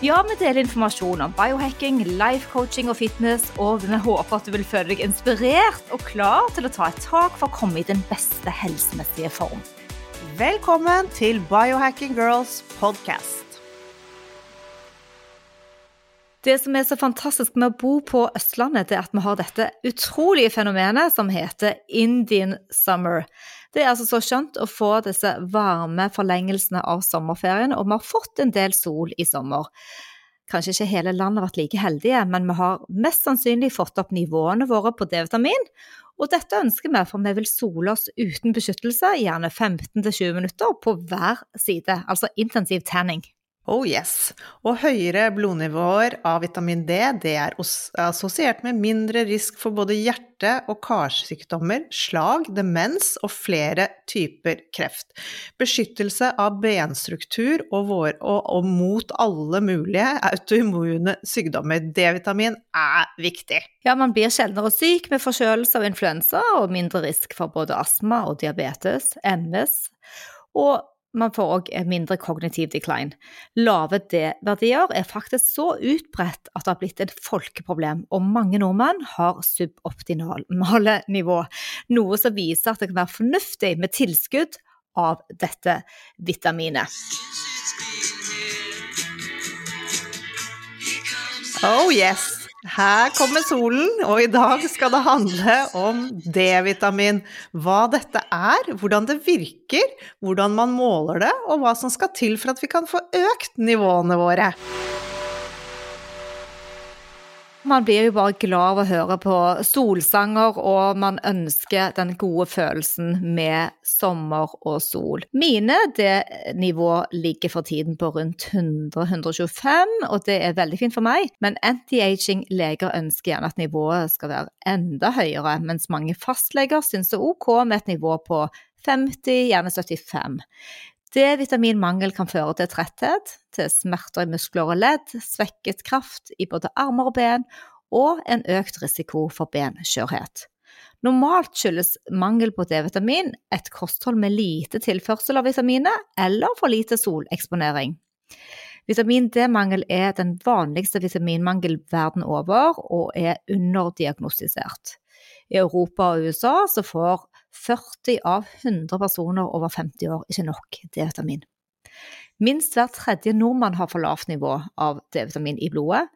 Ja, vi deler informasjon om biohacking, life coaching og fitness, og vi håper at du vil føle deg inspirert og klar til å ta et tak for å komme i den beste helsemessige form. Velkommen til Biohacking Girls podcast. Det som er så fantastisk med å bo på Østlandet, det er at vi har dette utrolige fenomenet som heter Indian summer. Det er altså så skjønt å få disse varme forlengelsene av sommerferien, og vi har fått en del sol i sommer. Kanskje ikke hele landet har vært like heldige, men vi har mest sannsynlig fått opp nivåene våre på D-vitamin. Og dette ønsker vi, for vi vil sole oss uten beskyttelse, gjerne 15-20 minutter på hver side, altså intensiv tanning. Oh yes. Og høyere blodnivåer av vitamin D det er assosiert med mindre risk for både hjerte- og karsykdommer, slag, demens og flere typer kreft. Beskyttelse av benstruktur og, vår, og, og mot alle mulige autoimmune sykdommer. D-vitamin er viktig. Ja, man blir sjeldnere syk med forkjølelse og influensa, og mindre risk for både astma og diabetes, MS. Og man får òg mindre kognitiv decline. Lave D-verdier er faktisk så utbredt at det har blitt et folkeproblem, og mange nordmenn har suboptimale nivå, noe som viser at det kan være fornuftig med tilskudd av dette vitaminet. Oh yes! Her kommer solen, og i dag skal det handle om D-vitamin. Hva dette er, hvordan det virker, hvordan man måler det, og hva som skal til for at vi kan få økt nivåene våre. Man blir jo bare glad av å høre på solsanger, og man ønsker den gode følelsen med sommer og sol. Mine det nivå ligger for tiden på rundt 100-125, og det er veldig fint for meg. Men anti-aging-leger ønsker gjerne at nivået skal være enda høyere, mens mange fastleger syns det er ok med et nivå på 50, gjerne 75. D-vitaminmangel kan føre til tretthet, til smerter i muskler og ledd, svekket kraft i både armer og ben, og en økt risiko for benskjørhet. Normalt skyldes mangel på D-vitamin et kosthold med lite tilførsel av vitaminer eller for lite soleksponering. Vitamin D-mangel er den vanligste vitaminmangel verden over og er underdiagnostisert. I Europa og USA så får 40 av 100 personer over 50 år ikke nok D-vitamin. Minst hver tredje nordmann har for lavt nivå av D-vitamin i blodet.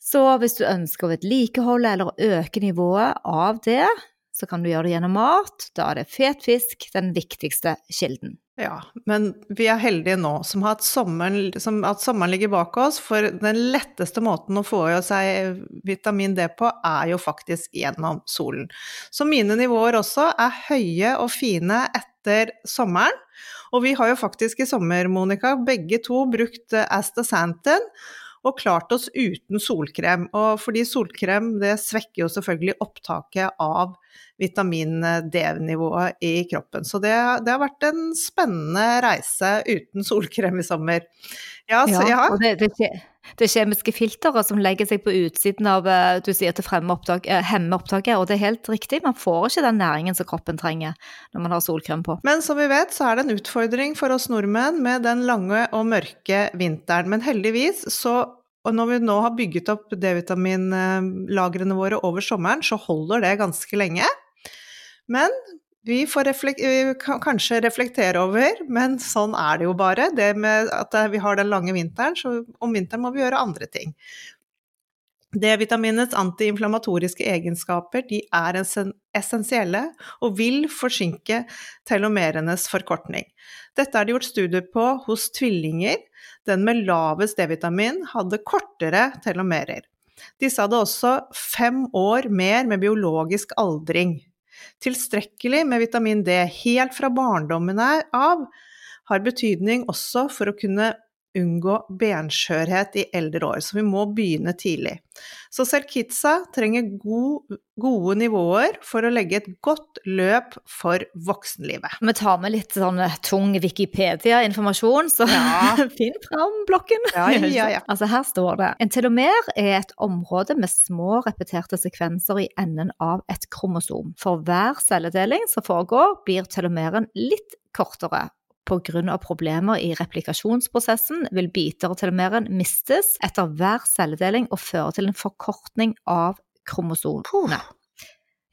Så hvis du ønsker å vedlikeholde eller øke nivået av det, så kan du gjøre det gjennom mat. Da er det fet fisk den viktigste kilden. Ja, men vi er heldige nå som har hatt sommeren, som at sommeren ligger bak oss, for den letteste måten å få i seg vitamin D på, er jo faktisk gjennom solen. Så mine nivåer også er høye og fine etter sommeren. Og vi har jo faktisk i sommer, Monica, begge to brukt Astaxanthin og klart oss uten solkrem. Og fordi solkrem det svekker jo selvfølgelig opptaket av vitamin D-nivået i kroppen. Så det, det, har vært en spennende reise uten solkrem i sommer. Ja, så, ja. og det, det, det kjemiske filteret som legger seg på utsiden av eh, du sier til fremme opptak, eh, hemme opptaket, og det er helt riktig, man får ikke den næringen som kroppen trenger når man har solkrem på. Men som vi vet, så er det en utfordring for oss nordmenn med den lange og mørke vinteren. Men heldigvis så og når vi nå har bygget opp D-vitaminlagrene våre over sommeren, så holder det ganske lenge. Men vi får reflek kanskje reflektere over, men sånn er det jo bare. Det med at vi har den lange vinteren, så om vinteren må vi gjøre andre ting. D-vitaminets antiinflammatoriske egenskaper de er essensielle og vil forsinke telomerenes forkortning. Dette er det gjort studier på hos tvillinger. Den med lavest D-vitamin hadde kortere telomerer. Disse hadde også fem år mer med biologisk aldring. Tilstrekkelig med vitamin D helt fra barndommen av har betydning også for å kunne unngå benskjørhet i eldre år, så vi må begynne tidlig. Så selv kidsa trenger god, gode nivåer for å legge et godt løp for voksenlivet. Vi tar med litt sånn tung Wikipedia-informasjon, så ja. finn fram blokken. Ja, ja, ja. Altså her står det en telomer er et område med små repeterte sekvenser i enden av et kromosom. For hver celledeling som foregår, blir telomeren litt kortere pga. problemer i replikasjonsprosessen vil biter og telomeren mistes etter hver celledeling og føre til en forkortning av kromosomene.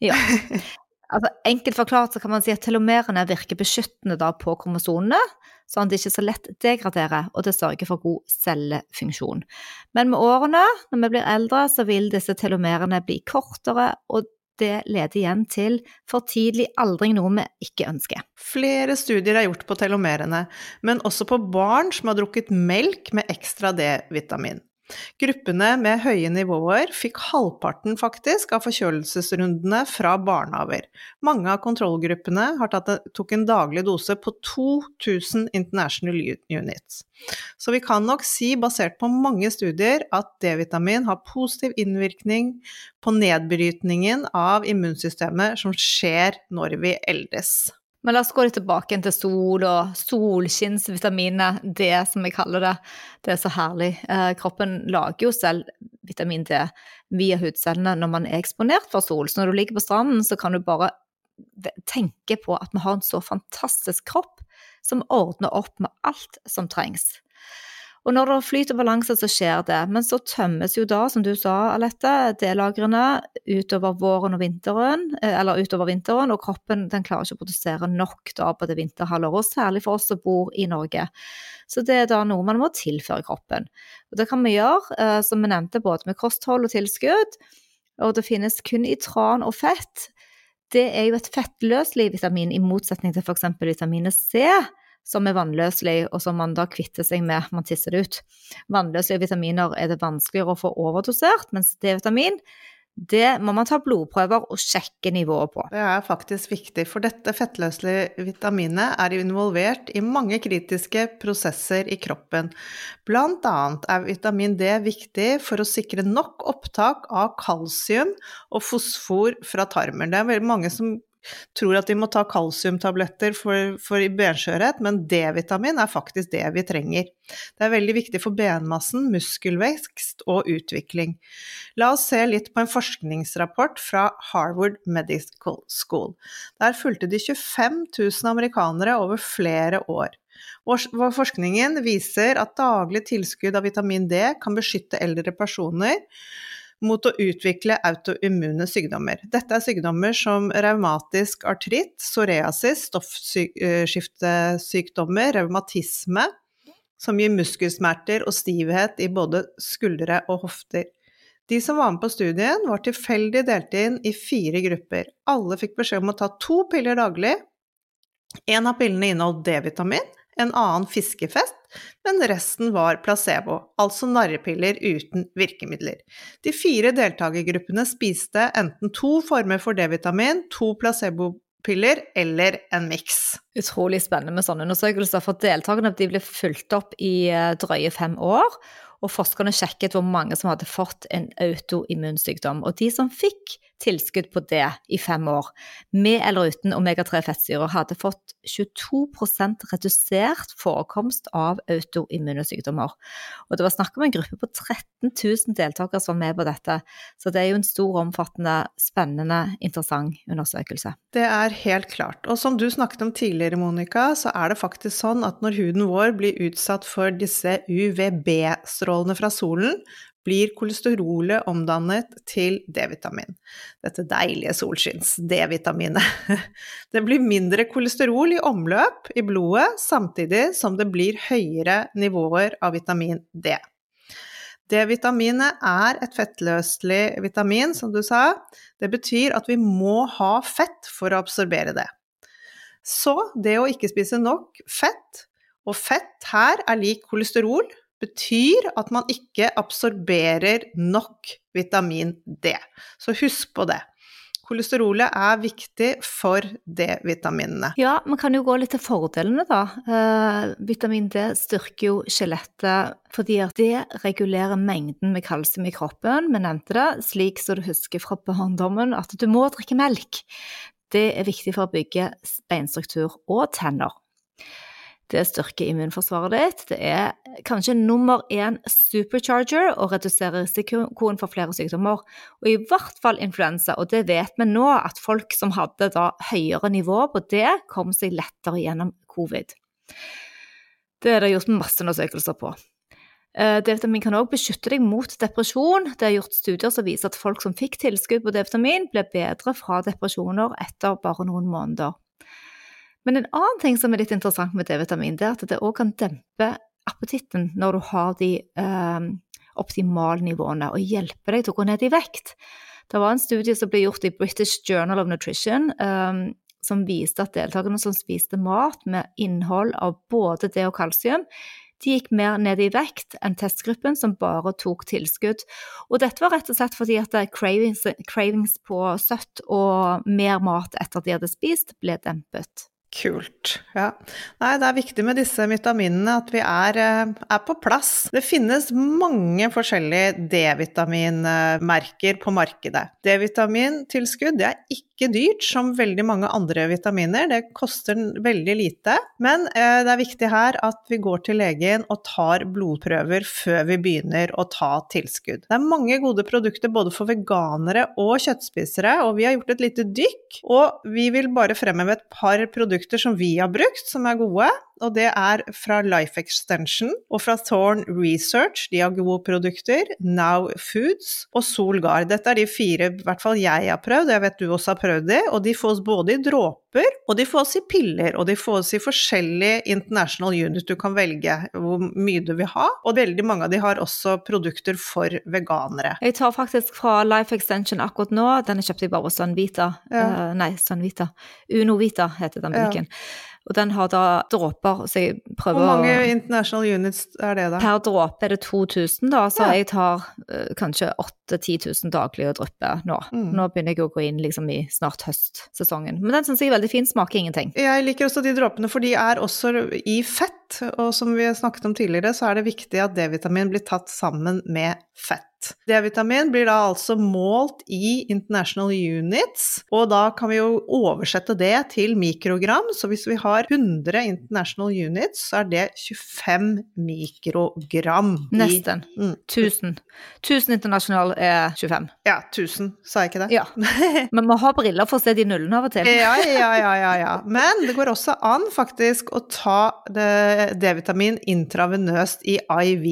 Ja. Altså, enkelt forklart så kan man si at telomerene virker beskyttende på kromosomene, sånn at de ikke så lett degraderer, og det sørger for god cellefunksjon. Men med årene, når vi blir eldre, så vil disse telomerene bli kortere, og det leder igjen til for tidlig aldring, noe vi ikke ønsker. Flere studier er gjort på telomerene, men også på barn som har drukket melk med ekstra D-vitamin. Gruppene med høye nivåer fikk halvparten faktisk av forkjølelsesrundene fra barnehaver. Mange av kontrollgruppene tok en daglig dose på 2000 international units. Så vi kan nok si, basert på mange studier, at D-vitamin har positiv innvirkning på nedbrytningen av immunsystemet som skjer når vi eldes. Men la oss gå litt tilbake til sol og solskinnsvitaminet, D som jeg kaller det. Det er så herlig. Eh, kroppen lager jo selv vitamin D via hudcellene når man er eksponert for sol. Så når du ligger på stranden, så kan du bare tenke på at vi har en så fantastisk kropp som ordner opp med alt som trengs. Og når det flyter balanse, så skjer det. Men så tømmes jo da, som du sa, Alette, D-lagrene utover våren og vinteren, eh, eller utover vinteren, og kroppen den klarer ikke å produsere nok da på det vinterhalvåret, særlig for oss som bor i Norge. Så det er da noe man må tilføre kroppen. Og det kan vi gjøre, eh, som vi nevnte, både med kosthold og tilskudd. Og det finnes kun i tran og fett. Det er jo et fettløselig vitamin, i motsetning til f.eks. vitaminet C som er vannløselig, og som man da kvitter seg med, man tisser det ut. Vannløselige vitaminer er det vanskeligere å få overdosert, mens D-vitamin det må man ta blodprøver og sjekke nivået på. Det er faktisk viktig, for dette fettløselige vitaminet er involvert i mange kritiske prosesser i kroppen. Blant annet er vitamin D viktig for å sikre nok opptak av kalsium og fosfor fra tarmen. Det er veldig mange som tror at de må ta kalsiumtabletter for, for benskjørhet, men D-vitamin er faktisk det vi trenger. Det er veldig viktig for benmassen, muskelvekst og utvikling. La oss se litt på en forskningsrapport fra Harvard Medical School. Der fulgte de 25 000 amerikanere over flere år. Forskningen viser at daglig tilskudd av vitamin D kan beskytte eldre personer mot å utvikle autoimmune sykdommer. Dette er sykdommer som revmatisk artritt, psoriasis, stoffskiftesykdommer, revmatisme, som gir muskelsmerter og stivhet i både skuldre og hofter. De som var med på studien, var tilfeldig delt inn i fire grupper. Alle fikk beskjed om å ta to piller daglig. En av pillene inneholdt D-vitamin, en annen fiskefest, men resten var placebo, altså narrepiller uten virkemidler. De fire deltakergruppene spiste enten to former for D-vitamin, to placebopiller eller en miks. Utrolig spennende med sånne undersøkelser, for deltakerne ble fulgt opp i eh, drøye fem år. Og forskerne sjekket hvor mange som hadde fått en autoimmunsykdom. Og de som fikk tilskudd på det i fem år, med eller uten omega-3-fettsyrer, hadde fått 22% redusert forekomst av autoimmune sykdommer. Og det var snakk om en gruppe på 13 000 deltakere som var med på dette, så det er jo en stor, omfattende, spennende, interessant undersøkelse. Det er helt klart. Og som du snakket om tidligere, Monica, så er det faktisk sånn at når huden vår blir utsatt for disse UVB-strålene fra solen, blir kolesterolet omdannet til D-vitamin. Dette deilige solskinns-D-vitaminet. Det blir mindre kolesterol i omløp i blodet, samtidig som det blir høyere nivåer av vitamin D. D-vitaminet er et fettløselig vitamin, som du sa. Det betyr at vi må ha fett for å absorbere det. Så det å ikke spise nok fett, og fett her er lik kolesterol, betyr at man ikke absorberer nok vitamin D. Så husk på det. Kolesterolet er viktig for D-vitaminene. Ja, man kan jo gå litt til fordelene, da. Eh, vitamin D styrker jo skjelettet fordi det regulerer mengden med kalsium i kroppen. Vi nevnte det, slik som du husker fra barndommen, at du må drikke melk. Det er viktig for å bygge beinstruktur og tenner. Det styrker immunforsvaret ditt. Det er kanskje nummer én supercharger og reduserer risikoen for flere sykdommer, og i hvert fall influensa. Og det vet vi nå, at folk som hadde da høyere nivå på det, kom seg lettere gjennom covid. Det er det gjort masse undersøkelser på. Eh, D-vitamin kan også beskytte deg mot depresjon. Det er gjort studier som viser at folk som fikk tilskudd på D-vitamin, ble bedre fra depresjoner etter bare noen måneder. Men en annen ting som er litt interessant med D-vitamin, det er at det òg kan dempe appetitten når du har de eh, optimale nivåene, og hjelpe deg til å gå ned i vekt. Det var en studie som ble gjort i British Journal of Nutrition, eh, som viste at deltakerne som spiste mat med innhold av både D og kalsium, de gikk mer ned i vekt enn testgruppen som bare tok tilskudd. Og dette var rett og slett fordi at cravings, cravings på søtt og mer mat etter at de hadde spist, ble dempet. Kult. Ja. Nei, det er viktig med disse vitaminene at vi er, eh, er på plass. Det finnes mange forskjellige D-vitaminmerker på markedet. D-vitamintilskudd er ikke dyrt som veldig mange andre vitaminer, det koster veldig lite. Men eh, det er viktig her at vi går til legen og tar blodprøver før vi begynner å ta tilskudd. Det er mange gode produkter både for veganere og kjøttspisere, og vi har gjort et lite dykk. Og vi vil bare fremheve et par produkter som vi har brukt, som er gode. Og det er fra Life Extension og fra Thorn Research. De har gode produkter. Now Foods og Solgard. Dette er de fire i hvert fall jeg har prøvd, jeg vet du også har prøvd de. Og de fås både i dråper, og de fås i piller, og de fås i forskjellige international units. Du kan velge hvor mye du vil ha. Og veldig mange av de har også produkter for veganere. Jeg tar faktisk fra Life Extension akkurat nå. Den kjøpte jeg bare hos Sunvita. Ja. Uh, nei. Uno Vita heter den butikken. Ja. Og den har da dråper, så jeg prøver å Hvor mange international units er det, da? Per dråpe er det 2000, da, så ja. jeg tar uh, kanskje 8000-10 000 daglig å dryppe nå. Mm. Nå begynner jeg å gå inn liksom i snart høstsesongen. Men den syns jeg er veldig fin, smaker ingenting. Jeg liker også de dråpene, for de er også i fett. Og som vi snakket om tidligere, så er det viktig at D-vitamin blir tatt sammen med fett. D-vitamin blir da altså målt i international units, og da kan vi jo oversette det til mikrogram. Så hvis vi har 100 international units, så er det 25 mikrogram. Nesten. Mm. 1000. 1000 international er 25. Ja, 1000, sa jeg ikke det? Ja. Men må ha briller for å se de nullene av og til. ja, ja, ja, ja, ja. Men det går også an faktisk å ta D-vitamin intravenøst i IV.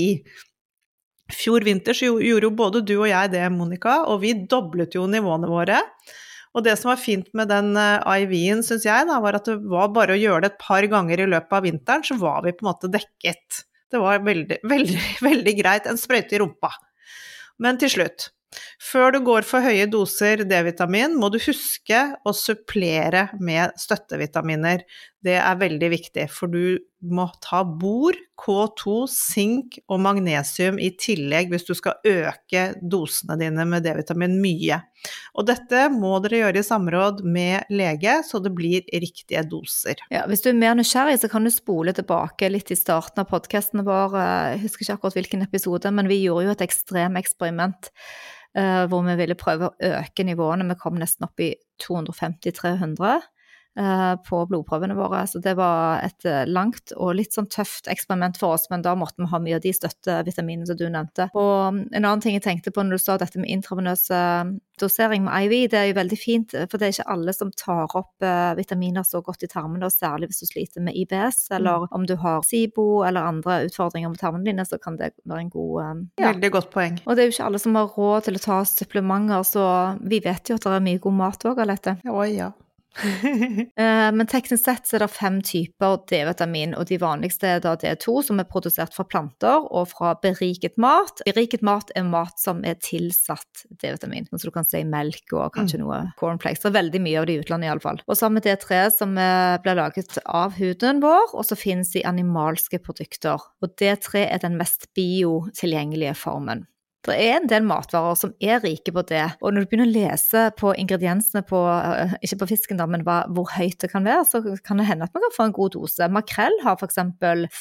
Fjor vinter så gjorde jo både du og jeg det, Monica, og vi doblet jo nivåene våre. Og det som var fint med den eh, IV-en, syns jeg, da, var at det var bare å gjøre det et par ganger i løpet av vinteren, så var vi på en måte dekket. Det var veldig, veldig, veldig greit. En sprøyte i rumpa. Men til slutt, før du går for høye doser D-vitamin, må du huske å supplere med støttevitaminer. Det er veldig viktig, for du må ta bor, K2, sink og magnesium i tillegg hvis du skal øke dosene dine med D-vitamin mye. Og dette må dere gjøre i samråd med lege, så det blir riktige doser. Ja, hvis du er mer nysgjerrig, så kan du spole tilbake litt i starten av podkasten vår. Jeg husker ikke akkurat hvilken episode, men vi gjorde jo et ekstremeksperiment eksperiment hvor vi ville prøve å øke nivåene. Vi kom nesten opp i 250-300. Eh, på blodprøvene våre. Så det var et eh, langt og litt sånn tøft eksperiment for oss, men da måtte vi ha mye av de støttevitaminene som du nevnte. Og en annen ting jeg tenkte på når du sa dette med intravenøs eh, dosering med IV, det er jo veldig fint, for det er ikke alle som tar opp vitaminer så godt i tarmene, og særlig hvis du sliter med IBS, eller mm. om du har SIBO eller andre utfordringer med tarmene dine, så kan det være en god ja. Veldig godt poeng. Og det er jo ikke alle som har råd til å ta supplementer, så vi vet jo at det er mye god mat òg, Alette. Oi, ja. Eh, men teknisk sett så er det fem typer D-vitamin, og de vanligste er da D2, som er produsert fra planter og fra beriket mat. Beriket mat er mat som er tilsatt D-vitamin, så som du kan si melk og kanskje mm. noe cornflakes. Det er veldig mye av det i utlandet iallfall. Og så har vi D3 som blir laget av huden vår, og så finnes de animalske produkter. Og D3 er den mest biotilgjengelige formen. Det er en del matvarer som er rike på det, og når du begynner å lese på ingrediensene på, eh, ikke på fisken da, men hvor høyt det kan være, så kan det hende at man kan få en god dose. Makrell har f.eks.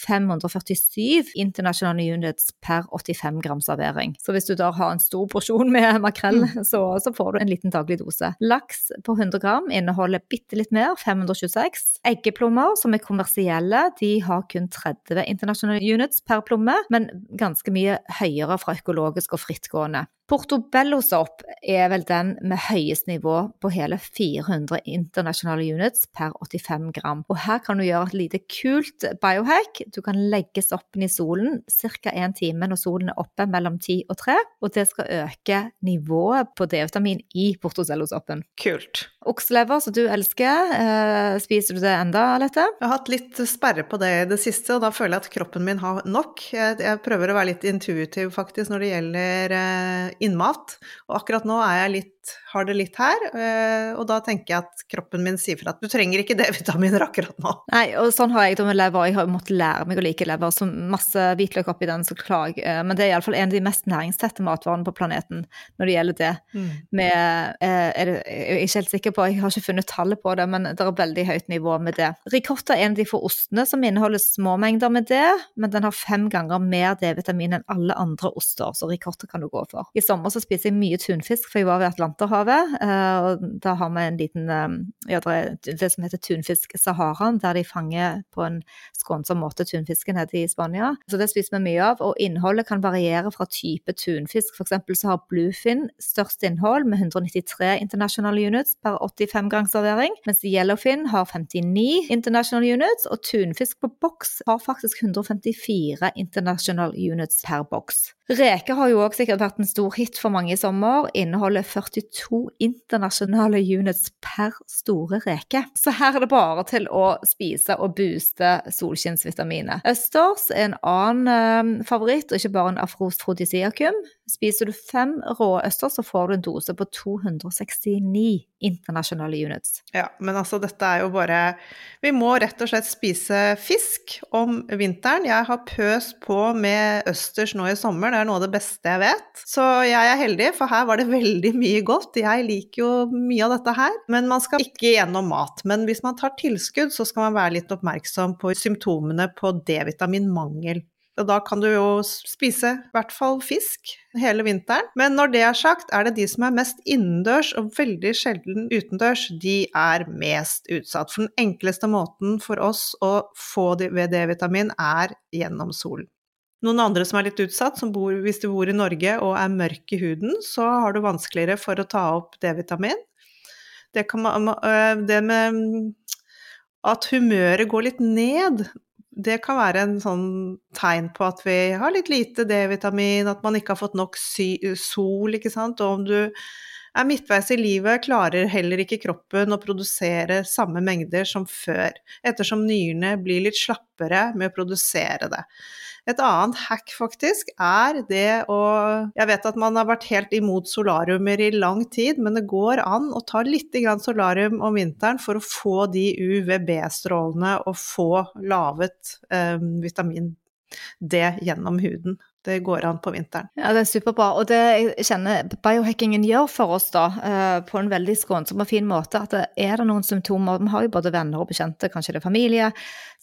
547 international units per 85 gram servering. Så hvis du da har en stor porsjon med makrell, mm. så, så, får du en liten daglig dose. Laks på 100 gram inneholder bitte litt mer, 526. Eggeplommer, som er kommersielle, de har kun 30 international units per plomme, men ganske mye høyere fra økologisk og frittgående. Portobello-sopp er vel den med høyest nivå på hele 400 internasjonale units per 85 gram. Og her kan du gjøre et lite kult biohack. Du kan legge soppen i solen ca. en time når solen er oppe mellom 10 og 3, og det skal øke nivået på D-vitamin i portobello-soppen. Kult. Okselever, som du elsker, eh, spiser du det enda, Alette? Jeg har hatt litt sperre på det i det siste, og da føler jeg at kroppen min har nok. Jeg, jeg prøver å være litt intuitiv faktisk når det gjelder eh, innmat. Og akkurat nå er jeg litt har det litt her, eh, og da tenker jeg at kroppen min sier fra at du trenger ikke D-vitaminer akkurat nå. Nei, og sånn har jeg det med lever. Jeg har måttet lære meg å like lever. Så masse hvitløk oppi den, så klag. Eh, men det er iallfall en av de mest næringstette matvarene på planeten når det gjelder det. Mm. Med, eh, er det, jeg er ikke helt sikker på, jeg har ikke funnet tallet på det, men det er veldig høyt nivå med det. Ricotta er en av de få ostene som inneholder små mengder med det, men den har fem ganger mer D-vitamin enn alle andre oster, så ricotta kan du gå for. I sommer så spiser jeg mye tunfisk, for jeg var ved Atlanterhavet Atlanterhavet. Eh, og da har vi en liten eh, ja, det som heter tunfisk Saharaen, der de fanger på en skånsom måte tunfisken nede i Spania. Så det spiser vi mye av. Og innholdet kan variere fra type tunfisk. For eksempel så har bluefin størst innhold med 193 international units per 85 gram servering, mens yellowfin har 59 international units, og tunfisk på boks har faktisk 154 international units per boks. Reker har jo òg sikkert vært en stor hit for mange i sommer. Inneholder 42 internasjonale units per store reke. Så her er det bare til å spise og booste solskinnsvitaminet. Østers er en annen eh, favoritt, og ikke bare en afrofrodisiakum. Spiser du fem rå østers, så får du en dose på 269 internasjonale units. Ja, men altså dette er jo bare Vi må rett og slett spise fisk om vinteren. Jeg har pøst på med østers nå i sommer, det er noe av det beste jeg vet. Så jeg er heldig, for her var det veldig mye godt. Jeg liker jo mye av dette her. Men man skal ikke gjennom mat. Men hvis man tar tilskudd, så skal man være litt oppmerksom på symptomene på D-vitaminmangel. Og da kan du jo spise i hvert fall fisk hele vinteren. Men når det er sagt, er det de som er mest innendørs og veldig sjelden utendørs, de er mest utsatt. For den enkleste måten for oss å få D-vitamin er gjennom solen. Noen andre som er litt utsatt, som bor, hvis du bor i Norge og er mørk i huden, så har du vanskeligere for å ta opp D-vitamin. Det, det med at humøret går litt ned det kan være en sånn tegn på at vi har litt lite D-vitamin, at man ikke har fått nok sol, ikke sant. Og om du er midtveis i livet, klarer heller ikke kroppen å produsere samme mengder som før, ettersom nyrene blir litt slappere med å produsere det. Et annet hack faktisk er det å Jeg vet at man har vært helt imot solariumer i lang tid, men det går an å ta litt solarium om vinteren for å få de UVB-strålene og få lavet eh, vitamin D gjennom huden det går an på vinteren. Ja, det er superbra. Og det jeg kjenner biohackingen gjør for oss, da, eh, på en veldig skånsom og fin måte, at er det noen symptomer Vi har jo både venner og bekjente, kanskje det er familie,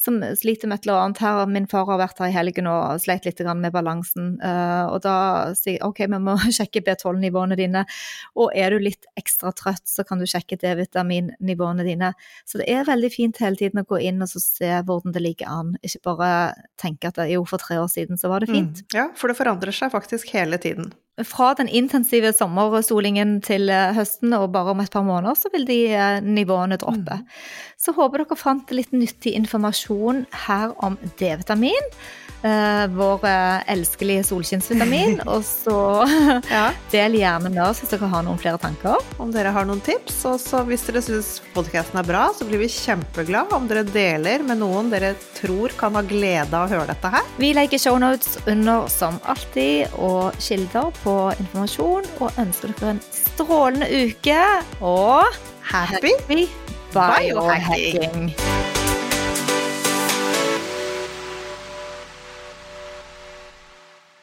som sliter med et eller annet. Her, min far har vært her i helgen og sleit litt med balansen. Eh, og da sier jeg ok, vi må sjekke B12-nivåene dine. Og er du litt ekstra trøtt, så kan du sjekke D-vitaminnivåene dine. Så det er veldig fint hele tiden å gå inn og se hvordan det ligger an. Ikke bare tenke at jo, for tre år siden så var det fint. Mm, ja, for det forandrer seg faktisk hele tiden. Fra den intensive sommersolingen til eh, høsten, og bare om et par måneder, så vil de eh, nivåene droppe. Mm. Så håper dere fant litt nyttig informasjon her om D-vitamin. Uh, vår uh, elskelige solskinnsvitamin. og så ja. del gjerne med oss hvis dere har noen flere tanker. Om dere har noen tips. Og så hvis dere syns podkasten er bra, så blir vi kjempeglade om dere deler med noen dere tror kan ha glede av å høre dette her. Vi legger shownotes under som alltid, og kilder på informasjon. Og ønsker dere en strålende uke og happy, happy biohacking. biohacking.